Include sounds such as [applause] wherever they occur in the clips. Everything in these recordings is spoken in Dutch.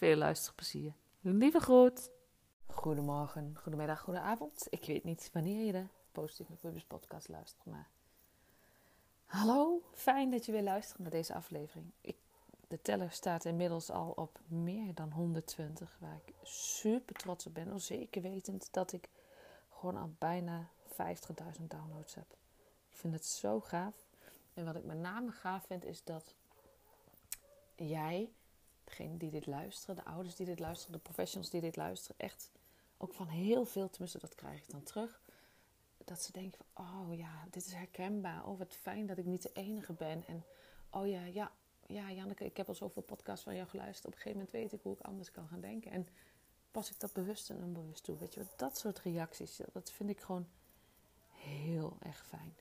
Veel luisterplezier. Lieve groet. Goedemorgen, goedemiddag, goedenavond. Ik weet niet wanneer je de Positief met podcast luistert, maar... Hallo, fijn dat je weer luistert naar deze aflevering. Ik, de teller staat inmiddels al op meer dan 120, waar ik super trots op ben. Al zeker wetend dat ik gewoon al bijna 50.000 downloads heb. Ik vind het zo gaaf. En wat ik met name gaaf vind, is dat jij, degene die dit luisteren, de ouders die dit luisteren, de professionals die dit luisteren, echt ook van heel veel, tenminste dat krijg ik dan terug, dat ze denken van, oh ja, dit is herkenbaar. Oh, wat fijn dat ik niet de enige ben. En oh ja, ja, ja, Janneke, ik heb al zoveel podcasts van jou geluisterd. Op een gegeven moment weet ik hoe ik anders kan gaan denken. En pas ik dat bewust en onbewust toe. Weet je dat soort reacties, dat vind ik gewoon heel erg fijn.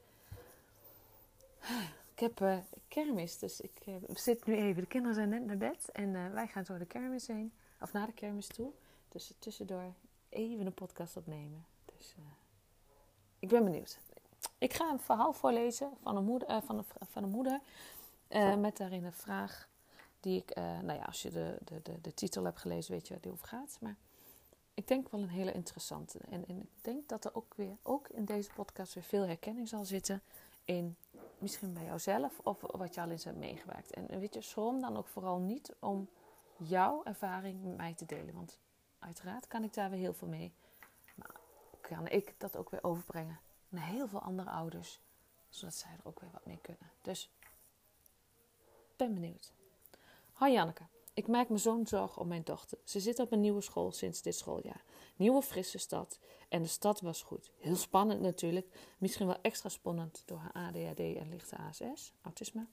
Ik heb uh, kermis, dus ik uh, zit nu even. De kinderen zijn net naar bed en uh, wij gaan zo de kermis heen. Of naar de kermis toe. Dus tussendoor even een podcast opnemen. Dus ik ben benieuwd. Ik ga een verhaal voorlezen van een moeder, van een, van een moeder met daarin een vraag die ik, nou ja, als je de, de, de, de titel hebt gelezen, weet je waar die over gaat. Maar ik denk wel een hele interessante. En, en, ik denk dat er ook weer, ook in deze podcast, weer veel herkenning zal zitten in misschien bij jouzelf of wat je al eens hebt meegemaakt. En weet je, schroom dan ook vooral niet om jouw ervaring met mij te delen. Want uiteraard kan ik daar weer heel veel mee. Maar kan ik dat ook weer overbrengen naar heel veel andere ouders. Zodat zij er ook weer wat mee kunnen. Dus ben benieuwd. Hoi Janneke. Ik maak me zo'n zorgen om mijn dochter. Ze zit op een nieuwe school sinds dit schooljaar. Nieuwe frisse stad. En de stad was goed. Heel spannend natuurlijk. Misschien wel extra spannend door haar ADHD en lichte ASS, autisme.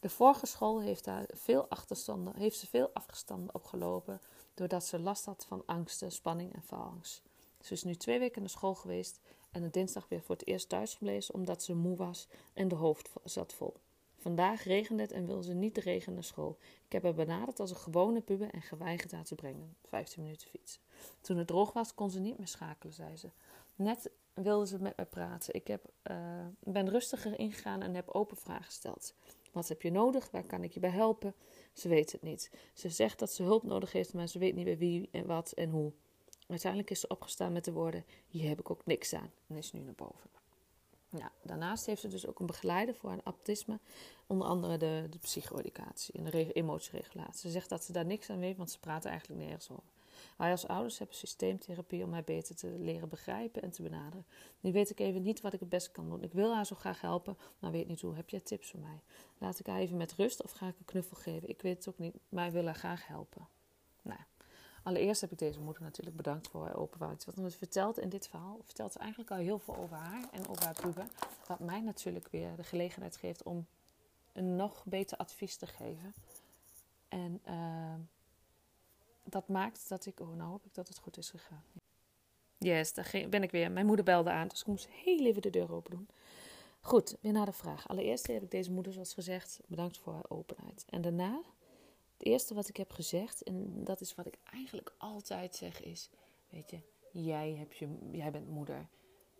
De vorige school heeft, daar veel achterstanden, heeft ze veel afgestanden opgelopen. Doordat ze last had van angsten, spanning en faalangst. Ze is nu twee weken naar school geweest en de dinsdag weer voor het eerst thuis gebleven omdat ze moe was en de hoofd zat vol. Vandaag regende het en wil ze niet de regen naar school. Ik heb haar benaderd als een gewone puber en geweigerd haar te brengen. 15 minuten fietsen. Toen het droog was, kon ze niet meer schakelen, zei ze. Net wilde ze met me praten. Ik heb, uh, ben rustiger ingegaan en heb open vragen gesteld. Wat heb je nodig? Waar kan ik je bij helpen? Ze weet het niet. Ze zegt dat ze hulp nodig heeft, maar ze weet niet bij wie en wat en hoe. Uiteindelijk is ze opgestaan met de woorden: Hier heb ik ook niks aan. En is nu naar boven. Daarnaast heeft ze dus ook een begeleider voor een autisme. Onder andere de, de psycho-educatie en de emotieregulatie. Ze zegt dat ze daar niks aan weet, want ze praten eigenlijk nergens over. Wij als ouders hebben systeemtherapie om mij beter te leren begrijpen en te benaderen. Nu weet ik even niet wat ik het beste kan doen. Ik wil haar zo graag helpen, maar weet niet hoe. Heb jij tips voor mij? Laat ik haar even met rust of ga ik een knuffel geven? Ik weet het ook niet, maar ik wil haar graag helpen. Nou, Allereerst heb ik deze moeder natuurlijk bedankt voor haar openheid. Wat ze vertelt in dit verhaal, vertelt ze eigenlijk al heel veel over haar en over haar puber. Wat mij natuurlijk weer de gelegenheid geeft om een nog beter advies te geven. En uh, dat maakt dat ik, oh nou hoop ik dat het goed is gegaan. Yes, daar ben ik weer. Mijn moeder belde aan, dus ik moest heel even de deur open doen. Goed, weer naar de vraag. Allereerst heb ik deze moeder, zoals gezegd, bedankt voor haar openheid. En daarna het eerste wat ik heb gezegd, en dat is wat ik eigenlijk altijd zeg, is: Weet je, jij, hebt je, jij bent moeder.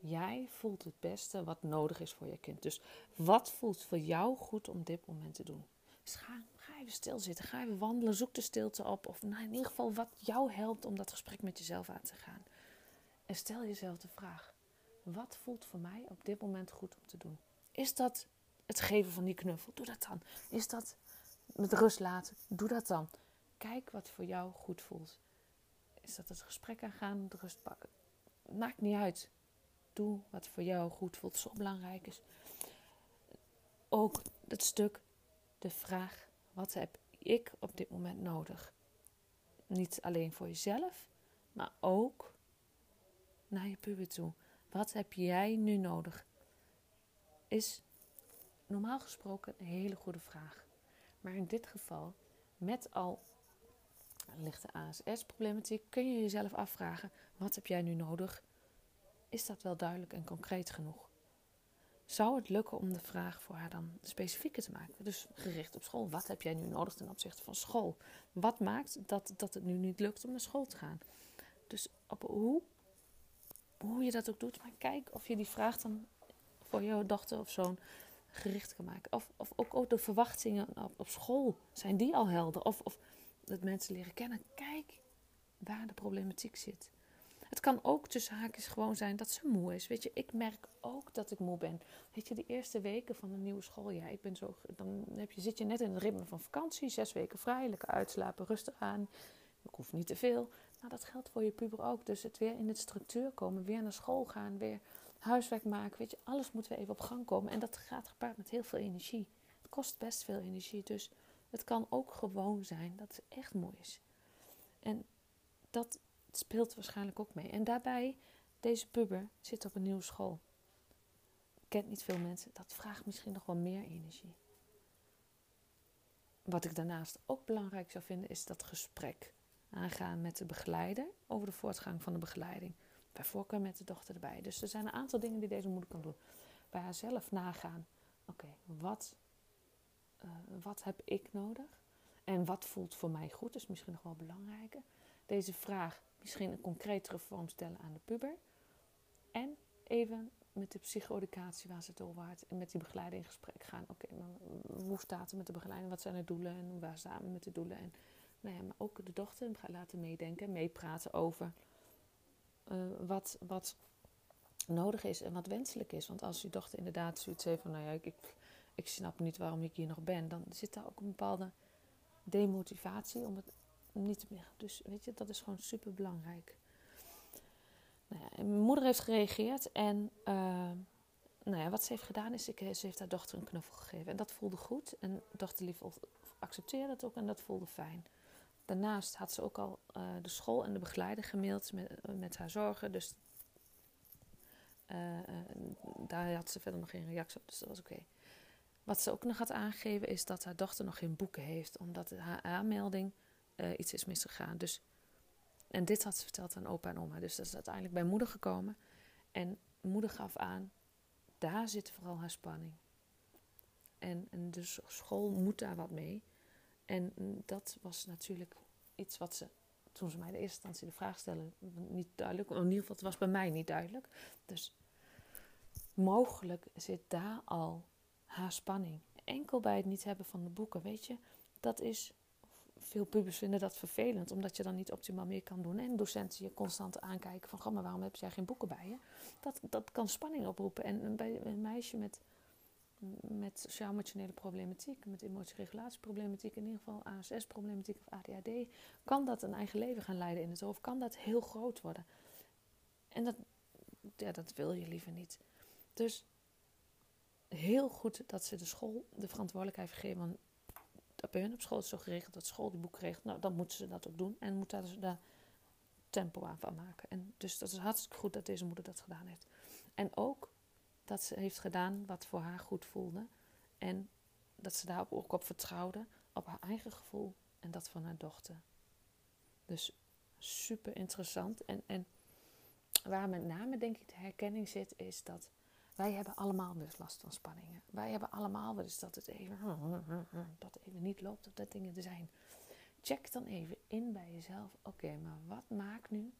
Jij voelt het beste wat nodig is voor je kind. Dus wat voelt voor jou goed om dit moment te doen? Dus ga, ga even stilzitten, ga even wandelen, zoek de stilte op. Of nou, in ieder geval wat jou helpt om dat gesprek met jezelf aan te gaan. En stel jezelf de vraag: wat voelt voor mij op dit moment goed om te doen? Is dat het geven van die knuffel? Doe dat dan. Is dat met rust laten. Doe dat dan. Kijk wat voor jou goed voelt. Is dat het gesprek aangaan, de rust pakken? maakt niet uit. Doe wat voor jou goed voelt, zo belangrijk is. Ook het stuk, de vraag, wat heb ik op dit moment nodig? Niet alleen voor jezelf, maar ook naar je puber toe. Wat heb jij nu nodig? Is normaal gesproken een hele goede vraag. Maar in dit geval, met al lichte ASS-problematiek, kun je jezelf afvragen: wat heb jij nu nodig? Is dat wel duidelijk en concreet genoeg? Zou het lukken om de vraag voor haar dan specifieker te maken? Dus gericht op school. Wat heb jij nu nodig ten opzichte van school? Wat maakt dat, dat het nu niet lukt om naar school te gaan? Dus op hoe, hoe je dat ook doet, maar kijk of je die vraag dan voor jouw dochter of zoon gericht kan maken. Of, of ook, ook de verwachtingen op, school, zijn die al helder? Of, of dat mensen leren kennen. Kijk waar de problematiek zit. Het kan ook tussen haakjes gewoon zijn dat ze moe is. Weet je, ik merk ook dat ik moe ben. Weet je, de eerste weken van een nieuwe schooljaar. Ik ben zo, dan heb je, zit je net in het ritme van vakantie. Zes weken vrij, lekker uitslapen, rustig aan. Ik hoef niet te veel. Nou, dat geldt voor je puber ook. Dus het weer in de structuur komen, weer naar school gaan, weer huiswerk maken. Weet je, alles moet weer even op gang komen. En dat gaat gepaard met heel veel energie. Het kost best veel energie. Dus het kan ook gewoon zijn dat het echt mooi is. En dat speelt waarschijnlijk ook mee. En daarbij, deze puber zit op een nieuwe school. Kent niet veel mensen. Dat vraagt misschien nog wel meer energie. Wat ik daarnaast ook belangrijk zou vinden, is dat gesprek aangaan met de begeleider over de voortgang van de begeleiding. Bij voorkeur met de dochter erbij. Dus er zijn een aantal dingen die deze moeder kan doen. Bij haarzelf nagaan. Oké, wat, uh, wat heb ik nodig? En wat voelt voor mij goed? Dat is misschien nog wel belangrijker. Deze vraag misschien een concretere vorm stellen aan de puber. En even met de psychoeducatie waar ze het over had. En met die begeleiding in gesprek gaan. Oké, maar hoe staat het met de begeleiding? Wat zijn de doelen? En waar staan we met de doelen? En nou ja, maar ook de dochter laten meedenken, meepraten over uh, wat, wat nodig is en wat wenselijk is. Want als je dochter inderdaad zoiets heeft van, nou ja, ik, ik, snap niet waarom ik hier nog ben, dan zit daar ook een bepaalde demotivatie om het niet meer. Dus weet je, dat is gewoon super belangrijk. Nou ja, mijn moeder heeft gereageerd en uh, nou ja, wat ze heeft gedaan is, ik, ze heeft haar dochter een knuffel gegeven. En dat voelde goed. En dochter lief accepteerde het ook en dat voelde fijn. Daarnaast had ze ook al uh, de school en de begeleider gemaild met, met haar zorgen. Dus uh, daar had ze verder nog geen reactie op, dus dat was oké. Wat ze ook nog had aangegeven is dat haar dochter nog geen boeken heeft, omdat haar aanmelding iets is misgegaan. Dus, en dit had ze verteld aan opa en oma. Dus dat is uiteindelijk bij moeder gekomen. En moeder gaf aan, daar zit vooral haar spanning. En, en dus school moet daar wat mee. En dat was natuurlijk iets wat ze, toen ze mij de eerste instantie de vraag stellen, niet duidelijk. In ieder geval, het was bij mij niet duidelijk. Dus mogelijk zit daar al haar spanning. Enkel bij het niet hebben van de boeken, weet je, dat is. Veel pubers vinden dat vervelend, omdat je dan niet optimaal meer kan doen. En docenten je constant aankijken van, maar waarom heb jij geen boeken bij je? Dat, dat kan spanning oproepen. En bij een meisje met met sociaal-emotionele problematiek, met emotieregulatieproblematiek, in ieder geval ASS-problematiek of ADHD, kan dat een eigen leven gaan leiden in het hoofd, kan dat heel groot worden. En dat, ja, dat wil je liever niet. Dus heel goed dat ze de school de verantwoordelijkheid geven. Want dat bij hun op school is zo geregeld dat school die boek regelt. Nou, dan moeten ze dat ook doen en moeten ze daar tempo aan van maken. En dus dat is hartstikke goed dat deze moeder dat gedaan heeft. En ook dat ze heeft gedaan wat voor haar goed voelde. En dat ze daar ook op vertrouwde, op haar eigen gevoel en dat van haar dochter. Dus super interessant. En, en waar met name denk ik de herkenning zit, is dat wij hebben allemaal eens last van spanningen. Wij hebben allemaal wel eens dat het even, [laughs] dat even niet loopt of dat dingen er zijn. Check dan even in bij jezelf. Oké, maar wat maakt nu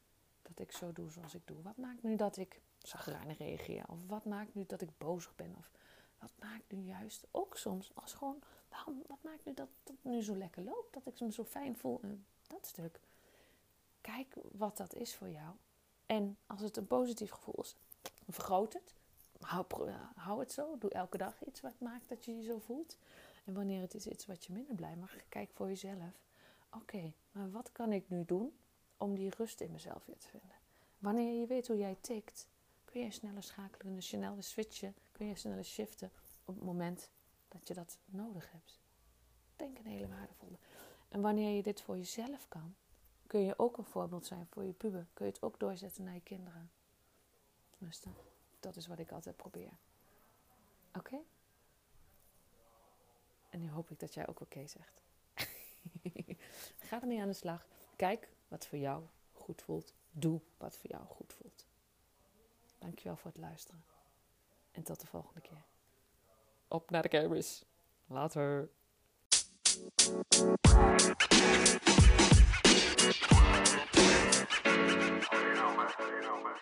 dat ik zo doe zoals ik doe? Wat maakt nu dat ik zagrijnig reageer? Of wat maakt nu dat ik bozig ben? Of wat maakt nu juist ook soms als gewoon, waarom, wat maakt nu dat het nu zo lekker loopt? Dat ik me zo fijn voel? dat stuk. Kijk wat dat is voor jou. En als het een positief gevoel is, vergroot het. Hou, hou het zo. Doe elke dag iets wat maakt dat je je zo voelt. En wanneer het is iets wat je minder blij maakt, kijk voor jezelf. Oké, maar wat kan ik nu doen om die rust in mezelf weer te vinden? Wanneer je weet hoe jij tikt, kun je sneller schakelen, sneller switchen, kun je sneller shiften op het moment dat je dat nodig hebt. Denk een hele waardevolle. En wanneer je dit voor jezelf kan, kun je ook een voorbeeld zijn voor je puber. Kun je het ook doorzetten naar je kinderen. Tenminste, dat is wat ik altijd probeer. Oké? En nu hoop ik dat jij ook oké zegt. [laughs] Ga ermee aan de slag. Kijk wat voor jou goed voelt. Doe wat voor jou goed voelt. Dankjewel voor het luisteren. En tot de volgende keer. Op naar de kermis. Later. You know, man. You know, man.